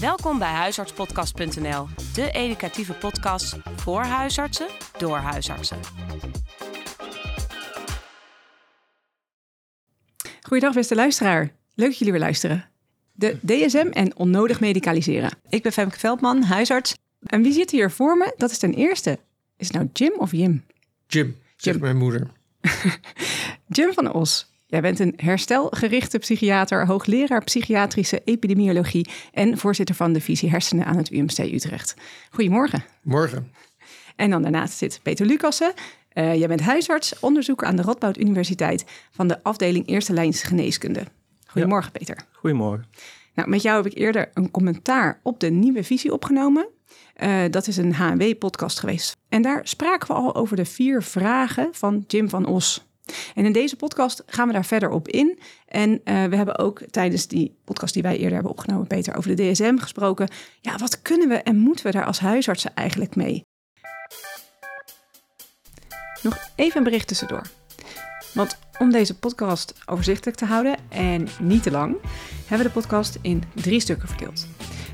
Welkom bij huisartspodcast.nl, de educatieve podcast voor huisartsen door huisartsen. Goedendag beste luisteraar. Leuk dat jullie weer luisteren. De DSM en onnodig medicaliseren. Ik ben Femke Veldman, huisarts. En wie zit hier voor me? Dat is ten eerste. Is het nou Jim of Jim? Jim, zegt Jim. mijn moeder. Jim van Os. Jij bent een herstelgerichte psychiater, hoogleraar psychiatrische epidemiologie en voorzitter van de visie hersenen aan het UMC Utrecht. Goedemorgen. Morgen. En dan daarnaast zit Peter Lucassen. Eh, jij bent huisarts, onderzoeker aan de Radboud Universiteit van de afdeling Eerste Lijns Geneeskunde. Goedemorgen, Peter. Goedemorgen. Nou, met jou heb ik eerder een commentaar op de nieuwe visie opgenomen. Eh, dat is een HNW-podcast geweest. En daar spraken we al over de vier vragen van Jim van Os. En in deze podcast gaan we daar verder op in. En eh, we hebben ook tijdens die podcast die wij eerder hebben opgenomen, Peter, over de DSM gesproken. Ja, wat kunnen we en moeten we daar als huisartsen eigenlijk mee? Nog even een bericht tussendoor. Want om deze podcast overzichtelijk te houden en niet te lang, hebben we de podcast in drie stukken verdeeld.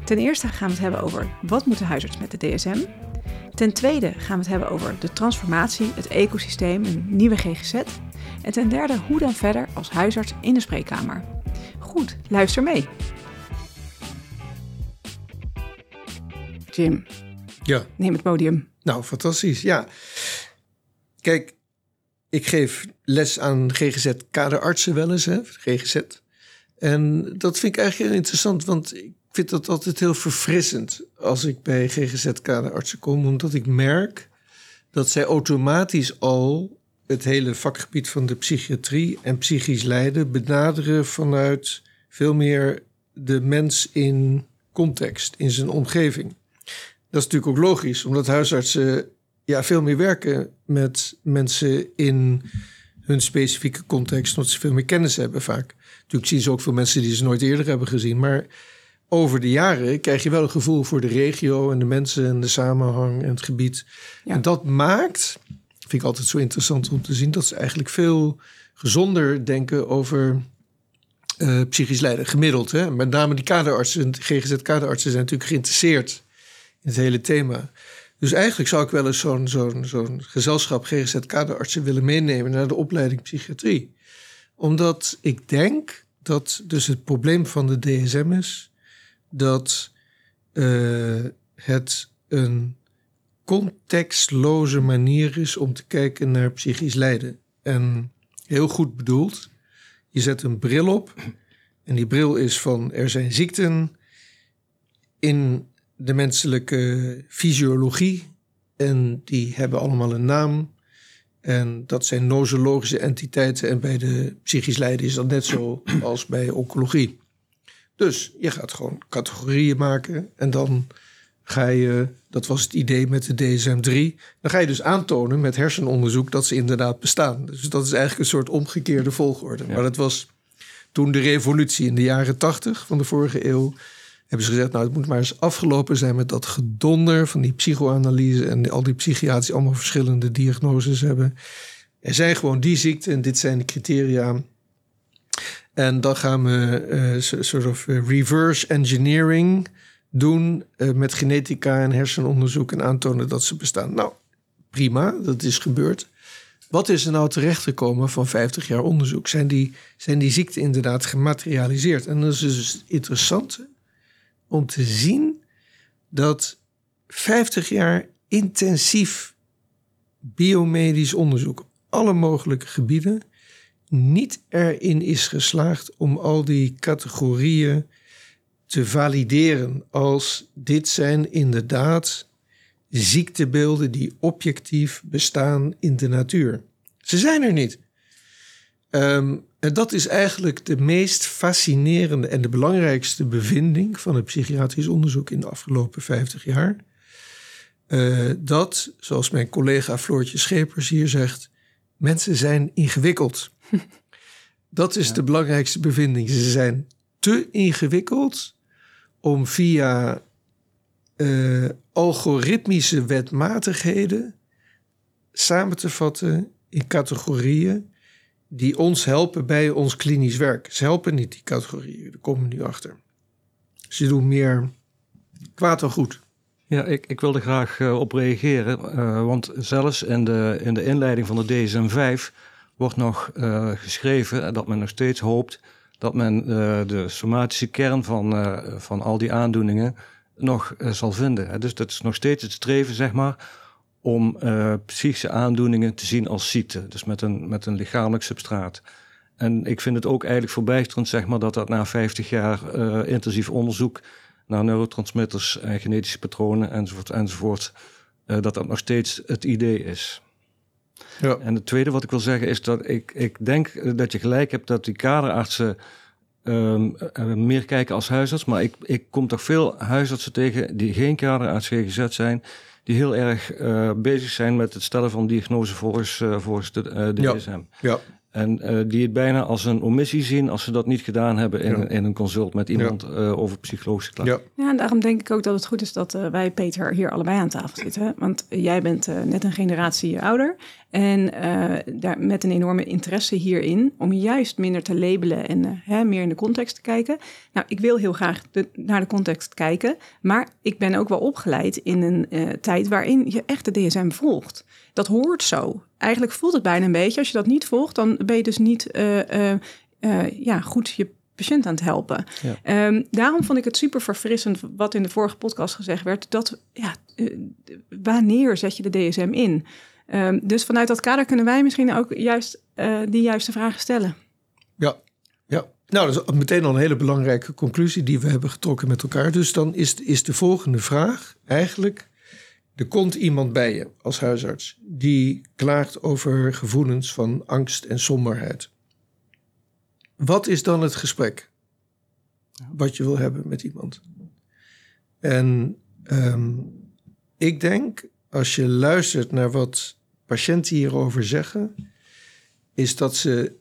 Ten eerste gaan we het hebben over wat moet de huisarts met de DSM. Ten tweede gaan we het hebben over de transformatie, het ecosysteem, een nieuwe GGZ. En ten derde hoe dan verder als huisarts in de spreekkamer. Goed, luister mee. Jim, Ja, neem het podium. nou, fantastisch. Ja. Kijk, ik geef les aan GGZ-kaderartsen wel eens, hè, GGZ. En dat vind ik eigenlijk heel interessant, want ik vind dat altijd heel verfrissend als ik bij GGZ-kaderartsen kom, omdat ik merk dat zij automatisch al het hele vakgebied van de psychiatrie en psychisch lijden benaderen vanuit veel meer de mens in context, in zijn omgeving. Dat is natuurlijk ook logisch, omdat huisartsen ja, veel meer werken met mensen in hun specifieke context, omdat ze veel meer kennis hebben vaak. Natuurlijk zien ze ook veel mensen die ze nooit eerder hebben gezien, maar over de jaren krijg je wel een gevoel voor de regio en de mensen en de samenhang en het gebied. Ja. En dat maakt, vind ik altijd zo interessant om te zien, dat ze eigenlijk veel gezonder denken over eh, psychisch lijden, gemiddeld. Hè? Met name die kaderartsen, GGZ-kaderartsen zijn natuurlijk geïnteresseerd in het hele thema. Dus eigenlijk zou ik wel eens zo'n zo'n zo'n gezelschap GGZ-kaderartsen willen meenemen naar de opleiding psychiatrie. Omdat ik denk dat dus het probleem van de DSM is dat eh, het een contextloze manier is om te kijken naar psychisch lijden. En heel goed bedoeld, je zet een bril op en die bril is van er zijn ziekten in de menselijke fysiologie en die hebben allemaal een naam. En dat zijn nosologische entiteiten en bij de psychisch lijden is dat net zo als bij oncologie. Dus je gaat gewoon categorieën maken en dan ga je, dat was het idee met de DSM-3, dan ga je dus aantonen met hersenonderzoek dat ze inderdaad bestaan. Dus dat is eigenlijk een soort omgekeerde volgorde. Maar dat was toen de revolutie in de jaren tachtig van de vorige eeuw. Hebben ze gezegd, nou het moet maar eens afgelopen zijn met dat gedonder van die psychoanalyse en al die psychiaters die allemaal verschillende diagnoses hebben. Er zijn gewoon die ziekten en dit zijn de criteria. En dan gaan we so- soort of eh, reverse engineering doen eh, met genetica en hersenonderzoek en aantonen dat ze bestaan. Nou, prima, dat is gebeurd. Wat is er nou terechtgekomen van 50 jaar onderzoek? Zijn die, zijn die ziekten inderdaad gematerialiseerd? En dat is dus interessant om te zien dat 50 jaar intensief biomedisch onderzoek op alle mogelijke gebieden niet erin is geslaagd om al die categorieën te valideren als dit zijn inderdaad ziektebeelden die objectief bestaan in de natuur. Ze zijn er niet. Ehm, en dat is eigenlijk de meest fascinerende en de belangrijkste bevinding van het psychiatrisch onderzoek in de afgelopen 50 jaar. Eh, dat, zoals mijn collega Floortje Schepers hier zegt, mensen zijn ingewikkeld. Dat is de belangrijkste bevinding. Ze zijn te ingewikkeld om via eh, algoritmische wetmatigheden samen te vatten in categorieën die ons helpen bij ons klinisch werk. Ze helpen niet die categorieën, daar komen we nu achter. Ze doen meer Kwaad of goed? Ja, ik, ik wilde graag uh, op reageren. Uh, want zelfs in de, in de inleiding van de DSM-5 wordt nog geschreven dat men nog steeds hoopt dat men de somatische kern van, van al die aandoeningen nog zal vinden. Dus dat is nog steeds het streven, zeg maar, om psychische aandoeningen te zien als ziekte. Dus met een, met een lichamelijk substraat. En ik vind het ook eigenlijk verbijsterend, zeg maar, dat dat na 50 jaar intensief onderzoek naar neurotransmitters en genetische patronen enzovoort enzovoort, dat dat nog steeds het idee is. Ja. En het tweede wat ik wil zeggen is dat ik, ik denk dat je gelijk hebt dat die kaderartsen um, meer kijken als huisarts. Maar ik, ik kom toch veel huisartsen tegen die geen kaderarts GGZ zijn. Die heel erg uh, bezig zijn met het stellen van diagnose volgens, uh, volgens de DSM. Ja. ja. En uh, die het bijna als een omissie zien als ze dat niet gedaan hebben in, in een consult met iemand ja. uh, over psychologische klachten. Ja. ja, en daarom denk ik ook dat het goed is dat uh, wij, Peter, hier allebei aan tafel zitten. Want jij bent net een generatie ouder en daar, met een enorme interesse hierin om juist minder te labelen en hè, meer in de context te kijken. Nou, ik wil heel graag de, naar de context kijken, maar ik ben ook wel opgeleid in een tijd waarin je echt de DSM volgt. Dat hoort zo. Eigenlijk voelt het bijna een beetje. Als je dat niet volgt, dan ben je dus niet uh, uh, ja, goed je patiënt aan het helpen. Ja. Um, daarom vond ik het super verfrissend wat in de vorige podcast gezegd werd. Dat ja, wanneer zet je de DSM in? Um, dus vanuit dat kader kunnen wij misschien ook juist die juiste vragen stellen. Ja, ja. Nou, dat is meteen al een hele belangrijke conclusie die we hebben getrokken met elkaar. Dus dan is, is de volgende vraag eigenlijk er komt iemand bij je als huisarts die klaagt over gevoelens van angst en somberheid. Wat is dan het gesprek wat je wil hebben met iemand? En um, ik denk, als je luistert naar wat patiënten hierover zeggen, is dat ze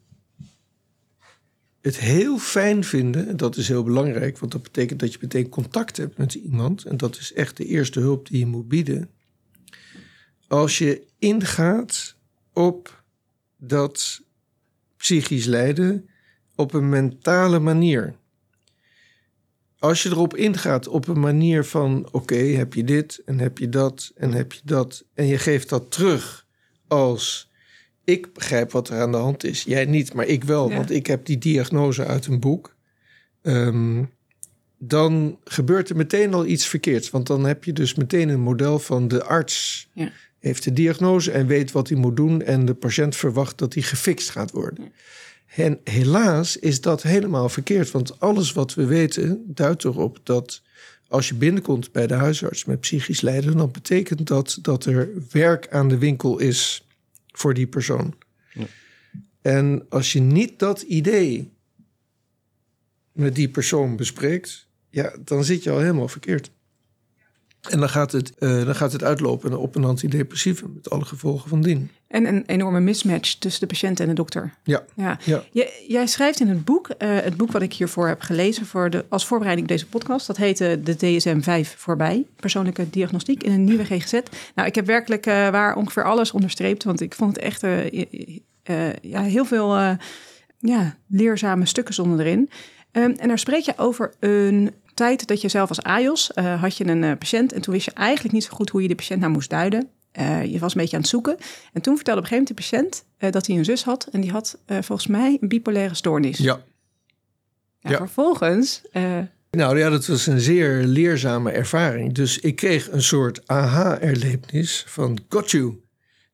het heel fijn vinden, en dat is heel belangrijk, want dat betekent dat je meteen contact hebt met iemand, en dat is echt de eerste hulp die je moet bieden. Als je ingaat op dat psychisch lijden op een mentale manier. Als je erop ingaat op een manier van: oké, heb je dit en heb je dat en heb je dat, en je geeft dat terug als ik begrijp wat er aan de hand is. Jij niet, maar ik wel, want ik heb die diagnose uit een boek. Um, dan gebeurt er meteen al iets verkeerds. Want dan heb je dus meteen een model van de arts. Ja. Heeft de diagnose en weet wat hij moet doen. En de patiënt verwacht dat hij gefixt gaat worden. En helaas is dat helemaal verkeerd. Want alles wat we weten duidt erop dat als je binnenkomt bij de huisarts met psychisch lijden, dan betekent dat dat er werk aan de winkel is voor die persoon. Ja. En als je niet dat idee met die persoon bespreekt, ja, dan zit je al helemaal verkeerd. En dan gaat het, uh, dan gaat het uitlopen op een antidepressieve met alle gevolgen van dien. En een enorme mismatch tussen de patiënt en de dokter. Ja. ja. ja. jij schrijft in het boek, uh, het boek wat ik hiervoor heb gelezen voor de, als voorbereiding op deze podcast, dat heette de DSM-5 voorbij, persoonlijke diagnostiek in een nieuwe GGZ. Nou, ik heb werkelijk uh, waar ongeveer alles onderstreept, want ik vond het echt ja, heel veel ja, leerzame stukken stonden erin. Um, en daar spreek je over een tijd dat je zelf als AJOS uh, had je een uh, patiënt en toen wist je eigenlijk niet zo goed hoe je de patiënt nou moest duiden. Uh, je was een beetje aan het zoeken. En toen vertelde op een gegeven moment de patiënt dat hij een zus had en die had volgens mij een bipolaire stoornis. Ja. ja, ja. Vervolgens. nou ja, dat was een zeer leerzame ervaring. Dus ik kreeg een soort aha-erlevenis van got you.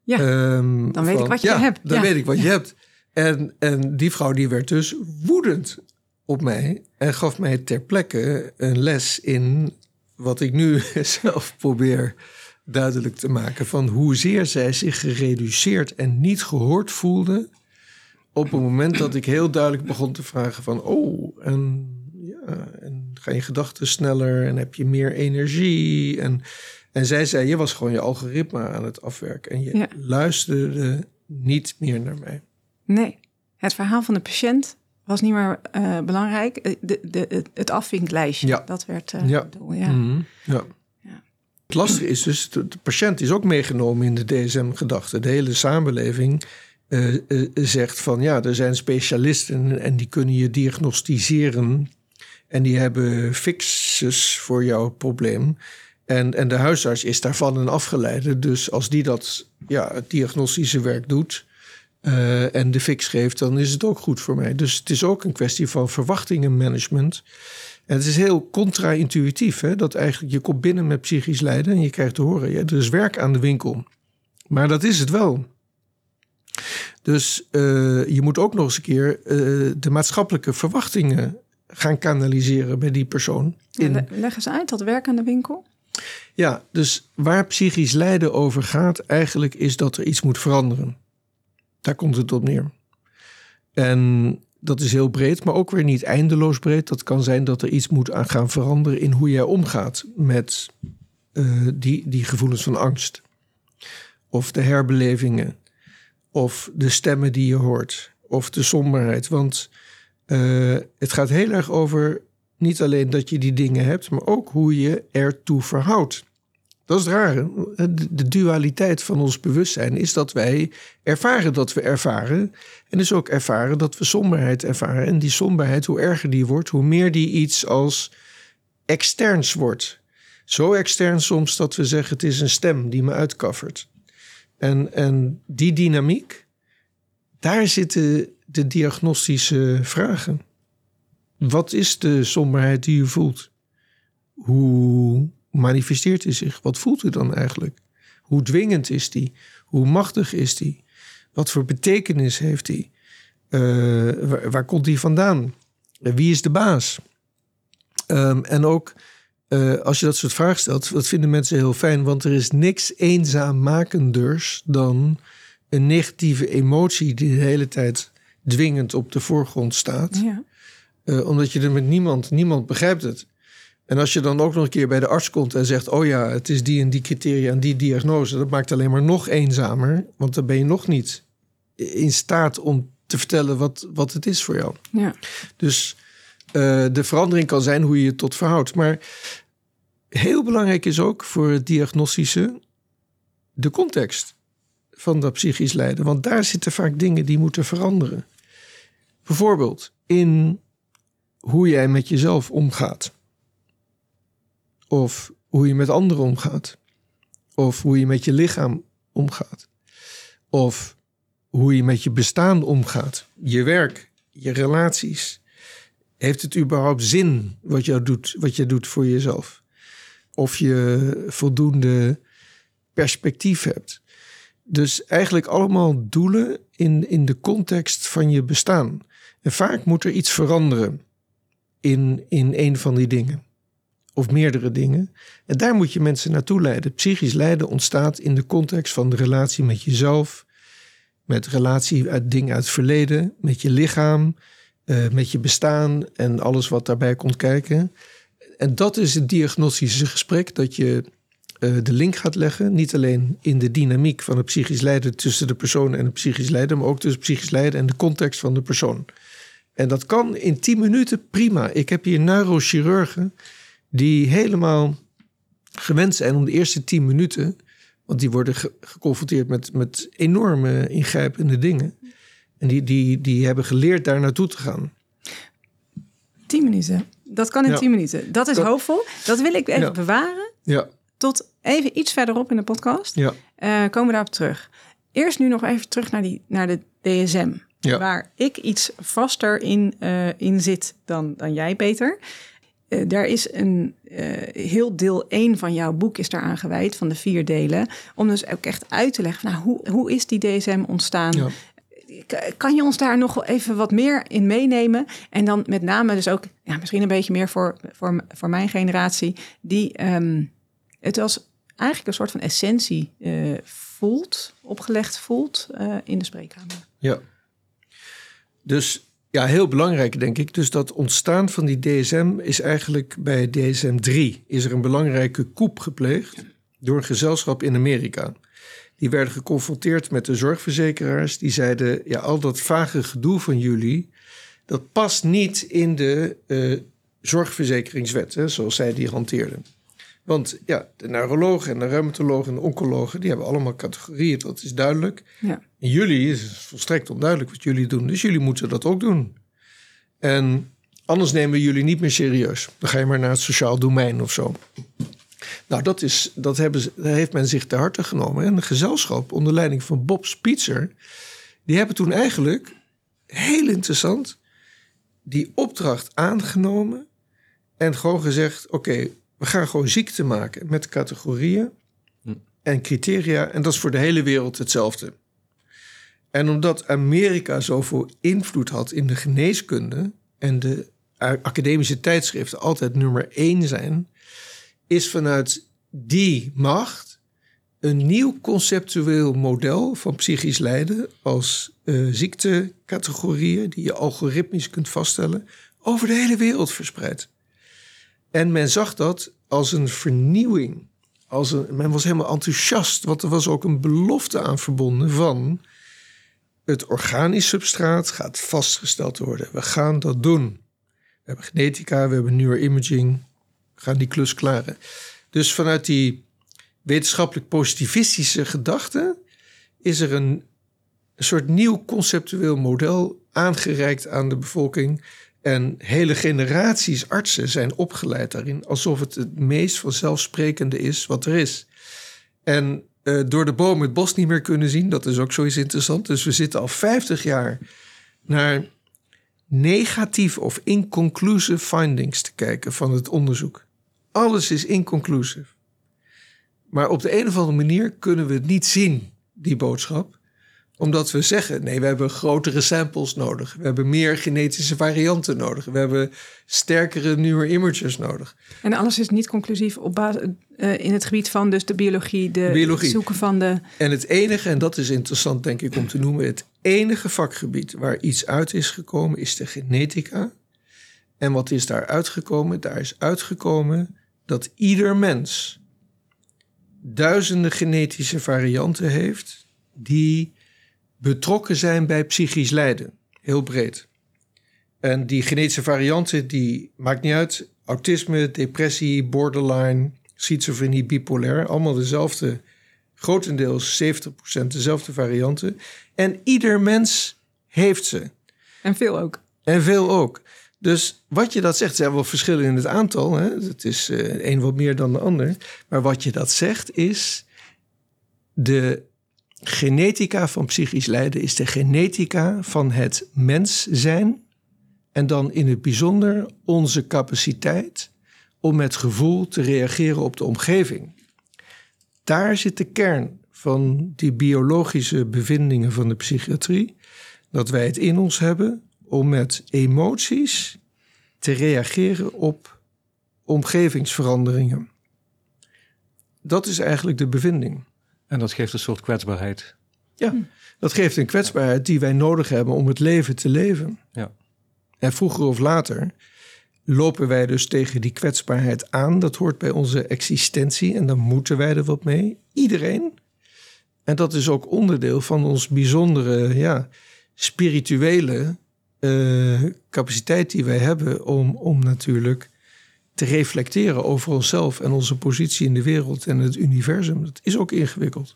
Ja, um, dan weet van, ik wat je ja, hebt. Dan weet ik wat je hebt. En, en die vrouw die werd dus woedend op mij en gaf mij ter plekke een les in wat ik nu zelf probeer duidelijk te maken. Van hoezeer zij zich gereduceerd en niet gehoord voelde op het moment dat ik heel duidelijk begon te vragen van oh en ja en gaan je gedachten sneller en heb je meer energie? En en zij zei je was gewoon je algoritme aan het afwerken en je luisterde niet meer naar mij. Nee, het verhaal van de patiënt was niet meer uh, belangrijk. Eh, de, de, het afvinklijstje, ja. dat werd uh, ja. Doel, ja. Mm -hmm. ja. ja. Het lastige is dus, de, de, patiënt is ook meegenomen in de DSM-gedachte. De hele samenleving uh, zegt van ja, er zijn specialisten en die kunnen je diagnosticeren. En die hebben fixes voor jouw probleem. En, en de huisarts is daarvan een afgeleide. Dus als die dat ja, het diagnostische werk doet eh, en de fix geeft, dan is het ook goed voor mij. Dus het is ook een kwestie van verwachtingenmanagement. En het is heel contra-intuïtief. Hè? Dat eigenlijk je komt binnen met psychisch lijden en je krijgt te horen: ja, er is werk aan de winkel. Maar dat is het wel. Dus uh, je moet ook nog eens een keer uh, de maatschappelijke verwachtingen gaan kanaliseren bij die persoon. In... Leg eens uit, dat werk aan de winkel. Ja, dus waar psychisch lijden over gaat, eigenlijk is dat er iets moet veranderen. Daar komt het op neer. En dat is heel breed, maar ook weer niet eindeloos breed. Dat kan zijn dat er iets moet aan gaan veranderen in hoe jij omgaat met uh, die, die gevoelens van angst. Of de herbelevingen. Of de stemmen die je hoort. Of de somberheid. Want uh, het gaat heel erg over niet alleen dat je die dingen hebt, maar ook hoe je ertoe verhoudt. Dat is het rare. De dualiteit van ons bewustzijn is dat wij ervaren dat we ervaren. En dus ook ervaren dat we somberheid ervaren. En die somberheid, hoe erger die wordt, hoe meer die iets als externs wordt. Zo extern soms dat we zeggen het is een stem die me uitkaffert. En, en die dynamiek, daar zitten de diagnostische vragen. Wat is de somberheid die u voelt? Hoe manifesteert hij zich? Wat voelt u dan eigenlijk? Hoe dwingend is die? Hoe machtig is die? Wat voor betekenis heeft hij? Uh, waar, komt hij vandaan? Wie is de baas? Um, en ook uh, als je dat soort vragen stelt, dat vinden mensen heel fijn, want er is niks eenzaammakenders dan een negatieve emotie die de hele tijd dwingend op de voorgrond staat. Ja. Omdat je er met niemand, niemand begrijpt het. En als je dan ook nog een keer bij de arts komt en zegt: Oh ja, het is die en die criteria en die diagnose, dat maakt alleen maar nog eenzamer. Want dan ben je nog niet in staat om te vertellen wat, wat het is voor jou. Ja. Dus uh, de verandering kan zijn hoe je je tot verhoudt. Maar heel belangrijk is ook voor het diagnostische de context van dat psychisch lijden. Want daar zitten vaak dingen die moeten veranderen. Bijvoorbeeld in hoe jij met jezelf omgaat. Of hoe je met anderen omgaat. Of hoe je met je lichaam omgaat. Of hoe je met je bestaan omgaat. Je werk, je relaties. Heeft het überhaupt zin wat je doet, wat je doet voor jezelf? Of je voldoende perspectief hebt. Dus eigenlijk allemaal doelen in, in de context van je bestaan. En vaak moet er iets veranderen in, in een van die dingen. Of meerdere dingen. En daar moet je mensen naartoe leiden. Psychisch lijden ontstaat in de context van de relatie met jezelf, met relatie uit dingen uit het verleden, met je lichaam, uh, met je bestaan en alles wat daarbij komt kijken. En dat is het diagnostische gesprek, dat je uh, de link gaat leggen. Niet alleen in de dynamiek van het psychisch lijden tussen de persoon en het psychisch lijden, maar ook tussen psychisch lijden en de context van de persoon. En dat kan in 10 minuten prima. Ik heb hier neurochirurgen die helemaal gewend zijn om de eerste 10 minuten, want die worden geconfronteerd met, met enorme ingrijpende dingen. En die, die, die hebben geleerd daar naartoe te gaan. 10 minuten. Dat kan in ja. 10 minuten. Dat is dat, hoopvol. Dat wil ik even ja. bewaren. Ja. Tot even iets verderop in de podcast. Ja. Uh, komen we daarop terug. Eerst nu nog even terug naar, die, naar de DSM. Ja. Waar ik iets vaster in, uh, in zit dan, dan jij, Peter. Uh, daar is een heel deel 1 van jouw boek is daaraan gewijd, van de vier delen. Om dus ook echt uit te leggen, nou, hoe, hoe is die DSM ontstaan? Ja. Kan je ons daar nog even wat meer in meenemen? En dan met name dus ook, ja, misschien een beetje meer voor, voor, voor mijn generatie, die um, het als eigenlijk een soort van essentie uh, voelt, opgelegd voelt in de spreekkamer. Ja. Dus ja, heel belangrijk denk ik. Dus dat ontstaan van die DSM is eigenlijk bij DSM 3 is er een belangrijke koep gepleegd door een gezelschap in Amerika. Die werden geconfronteerd met de zorgverzekeraars. Die zeiden: ja, al dat vage gedoe van jullie, dat past niet in de uh, zorgverzekeringswet, hè, zoals zij die hanteerden. Want ja, de neurologen en de reumatologen en de oncologen, die hebben allemaal categorieën, dat is duidelijk. Ja. En jullie is volstrekt onduidelijk wat jullie doen, dus jullie moeten dat ook doen. En Anders nemen we jullie niet meer serieus. Dan ga je maar naar het sociaal domein of zo. Nou, dat, is, dat, hebben, ze- dat heeft men zich te harte genomen. En een gezelschap onder leiding van Bob Spitzer... die hebben toen eigenlijk, heel interessant... die opdracht aangenomen... en gewoon gezegd... oké, we gaan gewoon ziekte maken met categorieën... en criteria. En dat is voor de hele wereld hetzelfde. En omdat Amerika zoveel invloed had in de geneeskunde... en de academische tijdschriften altijd nummer één zijn... is vanuit die macht een nieuw conceptueel model van psychisch lijden... als eh, ziektecategorieën die je algoritmisch kunt vaststellen... over de hele wereld verspreid. En men zag dat als een vernieuwing. Als een, men was helemaal enthousiast, want er was ook een belofte aan verbonden van het organisch substraat gaat vastgesteld worden. We gaan dat doen. We hebben genetica, we hebben neuroimaging. We gaan die klus klaren. Dus vanuit die wetenschappelijk positivistische gedachte is er een, een soort nieuw conceptueel model aangereikt aan de bevolking. En hele generaties artsen zijn opgeleid daarin, alsof het het meest vanzelfsprekende is wat er is. En eh, door de boom het bos niet meer kunnen zien, dat is ook zoiets interessant. Dus we zitten al 50 jaar naar negatieve of inconclusive findings te kijken van het onderzoek. Alles is inconclusive. Maar op de een of andere manier kunnen we het niet zien, die boodschap omdat we zeggen, nee, we hebben grotere samples nodig. We hebben meer genetische varianten nodig. We hebben sterkere neuroimagers nodig. En alles is niet conclusief op basis, eh, in het gebied van dus de biologie, de Biologie. zoeken van de... En het enige, en dat is interessant denk ik om te noemen... het enige vakgebied waar iets uit is gekomen is de genetica. En wat is daar uitgekomen? Daar is uitgekomen dat ieder mens duizenden genetische varianten heeft... die betrokken zijn bij psychisch lijden. Heel breed. En die genetische varianten, die maakt niet uit. Autisme, depressie, borderline, schizofrenie, bipolair. Allemaal dezelfde, grotendeels 70% dezelfde varianten. En ieder mens heeft ze. En veel ook. En veel ook. Dus wat je dat zegt, er zijn wel verschillen in het aantal. Hè? Het is de een wat meer dan de ander. Maar wat je dat zegt is... de genetica van psychisch lijden is de genetica van het mens zijn. En dan in het bijzonder onze capaciteit om met gevoel te reageren op de omgeving. Daar zit de kern van die biologische bevindingen van de psychiatrie. Dat wij het in ons hebben om met emoties te reageren op omgevingsveranderingen. Dat is eigenlijk de bevinding. En dat geeft een soort kwetsbaarheid. Ja, dat geeft een kwetsbaarheid die wij nodig hebben om het leven te leven. Ja. En vroeger of later lopen wij dus tegen die kwetsbaarheid aan. Dat hoort bij onze existentie en dan moeten wij er wat mee. Iedereen. En dat is ook onderdeel van ons bijzondere ja, spirituele eh, capaciteit die wij hebben om, om natuurlijk te reflecteren over onszelf en onze positie in de wereld en het universum. Dat is ook ingewikkeld.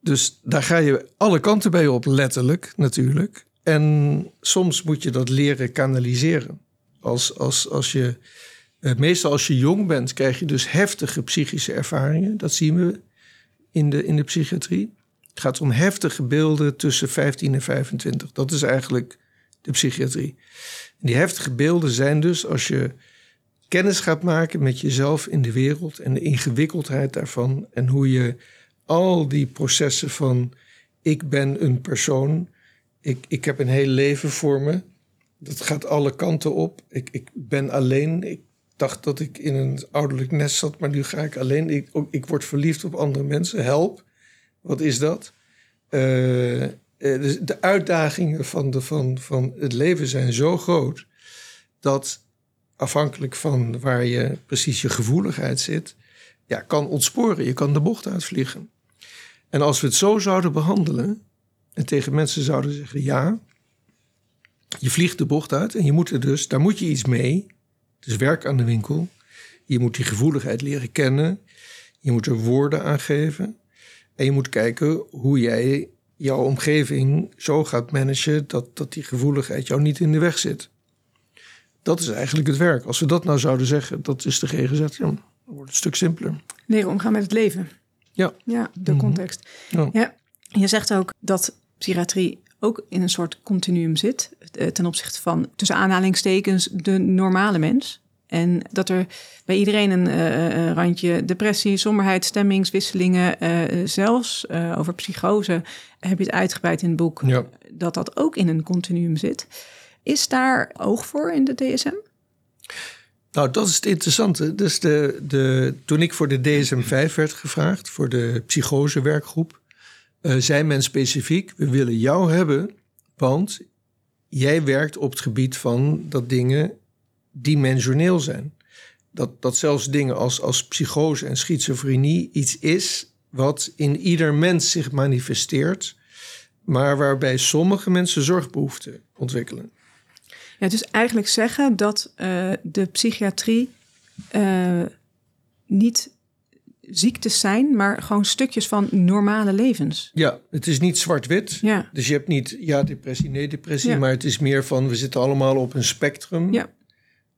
Dus daar ga je alle kanten bij op, letterlijk natuurlijk. En soms moet je dat leren kanaliseren. Als, als, als je, eh, meestal als je jong bent, krijg je dus heftige psychische ervaringen. Dat zien we in de, in de psychiatrie. Het gaat om heftige beelden tussen 15 en 25. Dat is eigenlijk de psychiatrie. Die heftige beelden zijn dus als je kennis gaat maken met jezelf in de wereld en de ingewikkeldheid daarvan en hoe je al die processen van ik ben een persoon, ik, ik heb een heel leven voor me, dat gaat alle kanten op. Ik, ik ben alleen, ik dacht dat ik in een ouderlijk nest zat, maar nu ga ik alleen. Ik, ik word verliefd op andere mensen, help. Wat is dat? Eh, eh, dus de uitdagingen van, de, van, van het leven zijn zo groot dat afhankelijk van waar je precies je gevoeligheid zit, ja, kan ontsporen. Je kan de bocht uitvliegen. En als we het zo zouden behandelen en tegen mensen zouden zeggen: ja, je vliegt de bocht uit en je moet er dus, daar moet je iets mee. Dus werk aan de winkel. Je moet die gevoeligheid leren kennen. Je moet er woorden aan geven. En je moet kijken hoe jij jouw omgeving zo gaat managen dat, dat die gevoeligheid jou niet in de weg zit. Dat is eigenlijk het werk. Als we dat nou zouden zeggen, dat is de GGZ, ja, dan wordt het een stuk simpeler. Leren omgaan met het leven. Ja. Ja, de Mhm. context. Ja. Ja. Je zegt ook dat psychiatrie ook in een soort continuum zit eh, ten opzichte van tussen aanhalingstekens de normale mens. En dat er bij iedereen een eh, eh, randje depressie, somberheid, stemmingswisselingen, zelfs over psychose heb je het uitgebreid in het boek, Ja. dat dat ook in een continuum zit. Is daar oog voor in de DSM? Nou, dat is het interessante. Dus de, de, toen ik voor de DSM-5 werd gevraagd, voor de psychosewerkgroep, eh zei men specifiek: We willen jou hebben, want jij werkt op het gebied van dat dingen dimensioneel zijn. Dat, dat zelfs dingen als, als psychose en schizofrenie iets is wat in ieder mens zich manifesteert, maar waarbij sommige mensen zorgbehoeften ontwikkelen. Ja, dus eigenlijk zeggen dat eh, de psychiatrie eh, niet ziektes zijn, maar gewoon stukjes van normale levens. Ja, het is niet zwart-wit. Ja, Dus je hebt niet ja depressie, nee depressie, Ja. maar het is meer van we zitten allemaal op een spectrum. Ja.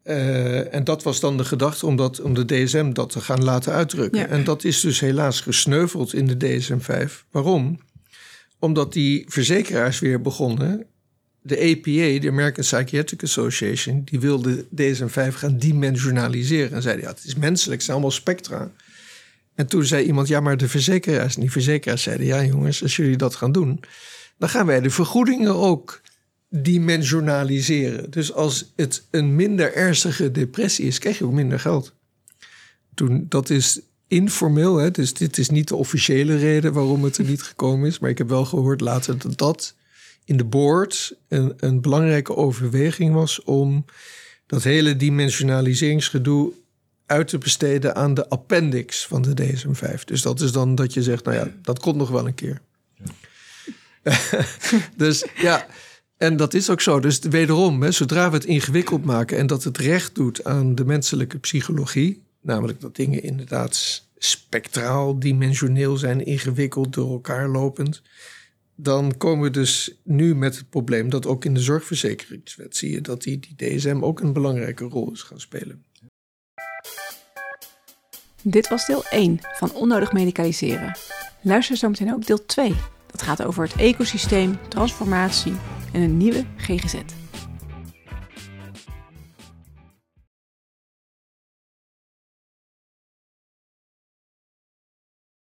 Eh, en dat was dan de gedachte om, dat, om de DSM dat te gaan laten uitdrukken. Ja. En dat is dus helaas gesneuveld in de DSM-5. Waarom? Omdat die verzekeraars weer begonnen. De APA, de American Psychiatric Association, die wilde DSM-5 gaan dimensionaliseren. En zeiden, ja, het is menselijk, het zijn allemaal spectra. En toen zei iemand, ja, maar de verzekeraars, en die verzekeraars zeiden, ja jongens, als jullie dat gaan doen, dan gaan wij de vergoedingen ook dimensionaliseren. Dus als het een minder ernstige depressie is, krijg je ook minder geld. Toen, dat is informeel, hè? dus dit is niet de officiële reden waarom het er niet gekomen is. Maar ik heb wel gehoord later dat dat in de board een, een belangrijke overweging was om dat hele dimensionaliseringsgedoe uit te besteden aan de appendix van de DSM-5. Dus dat is dan dat je zegt, nou ja, dat komt nog wel een keer. dus ja, en dat is ook zo. Dus wederom, hè, zodra we het ingewikkeld maken en dat het recht doet aan de menselijke psychologie, namelijk dat dingen inderdaad spectraal, dimensioneel zijn, ingewikkeld, door elkaar lopend, dan komen we dus nu met het probleem dat ook in de zorgverzekeringswet zie je dat die, die DSM ook een belangrijke rol is gaan spelen. dit was deel 1 van Onnodig Medicaliseren. Luister zometeen ook deel 2. Dat gaat over het ecosysteem, transformatie en een nieuwe GGZ.